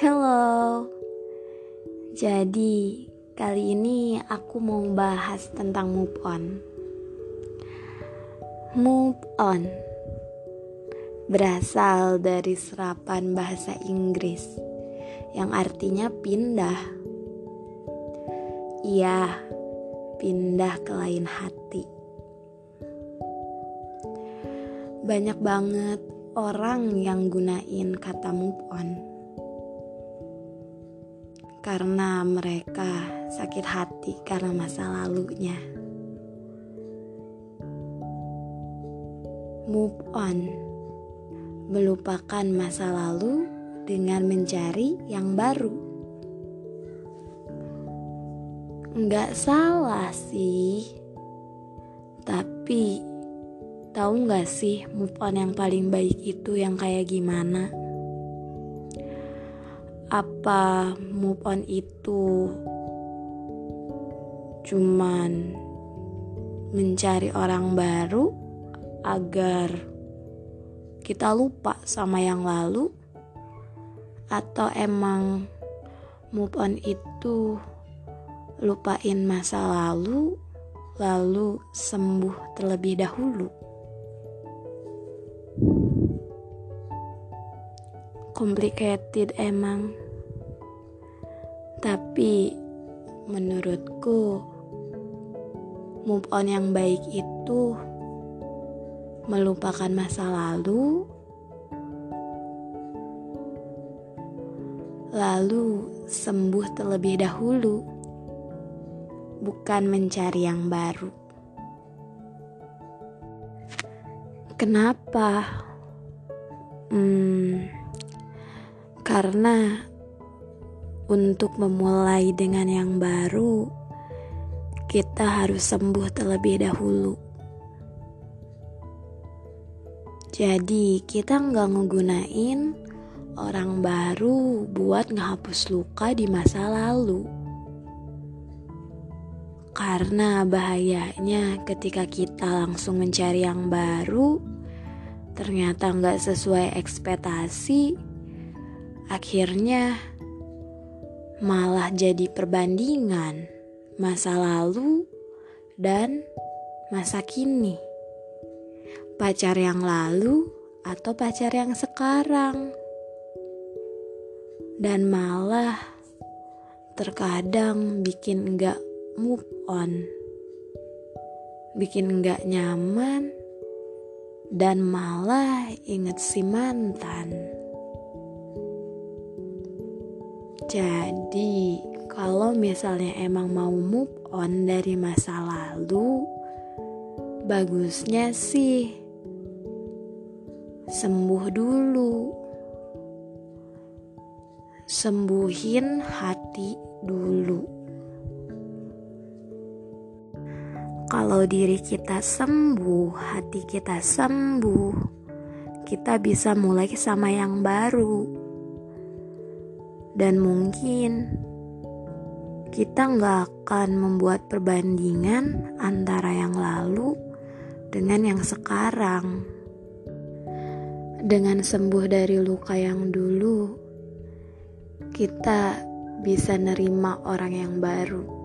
Hello. Jadi, kali ini aku mau bahas tentang move on. Move on berasal dari serapan bahasa Inggris yang artinya pindah. Iya, pindah ke lain hati. Banyak banget orang yang gunain kata move on karena mereka sakit hati karena masa lalunya. Move on, melupakan masa lalu dengan mencari yang baru. Enggak salah sih, tapi tahu nggak sih move on yang paling baik itu yang kayak gimana? Apa move on itu cuman mencari orang baru agar kita lupa sama yang lalu? Atau emang move on itu lupain masa lalu lalu sembuh terlebih dahulu complicated emang. Tapi menurutku move on yang baik itu melupakan masa lalu lalu sembuh terlebih dahulu bukan mencari yang baru. Kenapa? Hmm, karena untuk memulai dengan yang baru, kita harus sembuh terlebih dahulu. Jadi kita nggak ngegunain orang baru buat ngehapus luka di masa lalu. Karena bahayanya ketika kita langsung mencari yang baru, ternyata nggak sesuai ekspektasi, Akhirnya malah jadi perbandingan masa lalu dan masa kini. Pacar yang lalu atau pacar yang sekarang. Dan malah terkadang bikin enggak move on. Bikin enggak nyaman dan malah inget si mantan. Jadi, kalau misalnya emang mau move on dari masa lalu, bagusnya sih sembuh dulu. Sembuhin hati dulu. Kalau diri kita sembuh, hati kita sembuh, kita bisa mulai sama yang baru dan mungkin kita nggak akan membuat perbandingan antara yang lalu dengan yang sekarang. Dengan sembuh dari luka yang dulu, kita bisa nerima orang yang baru.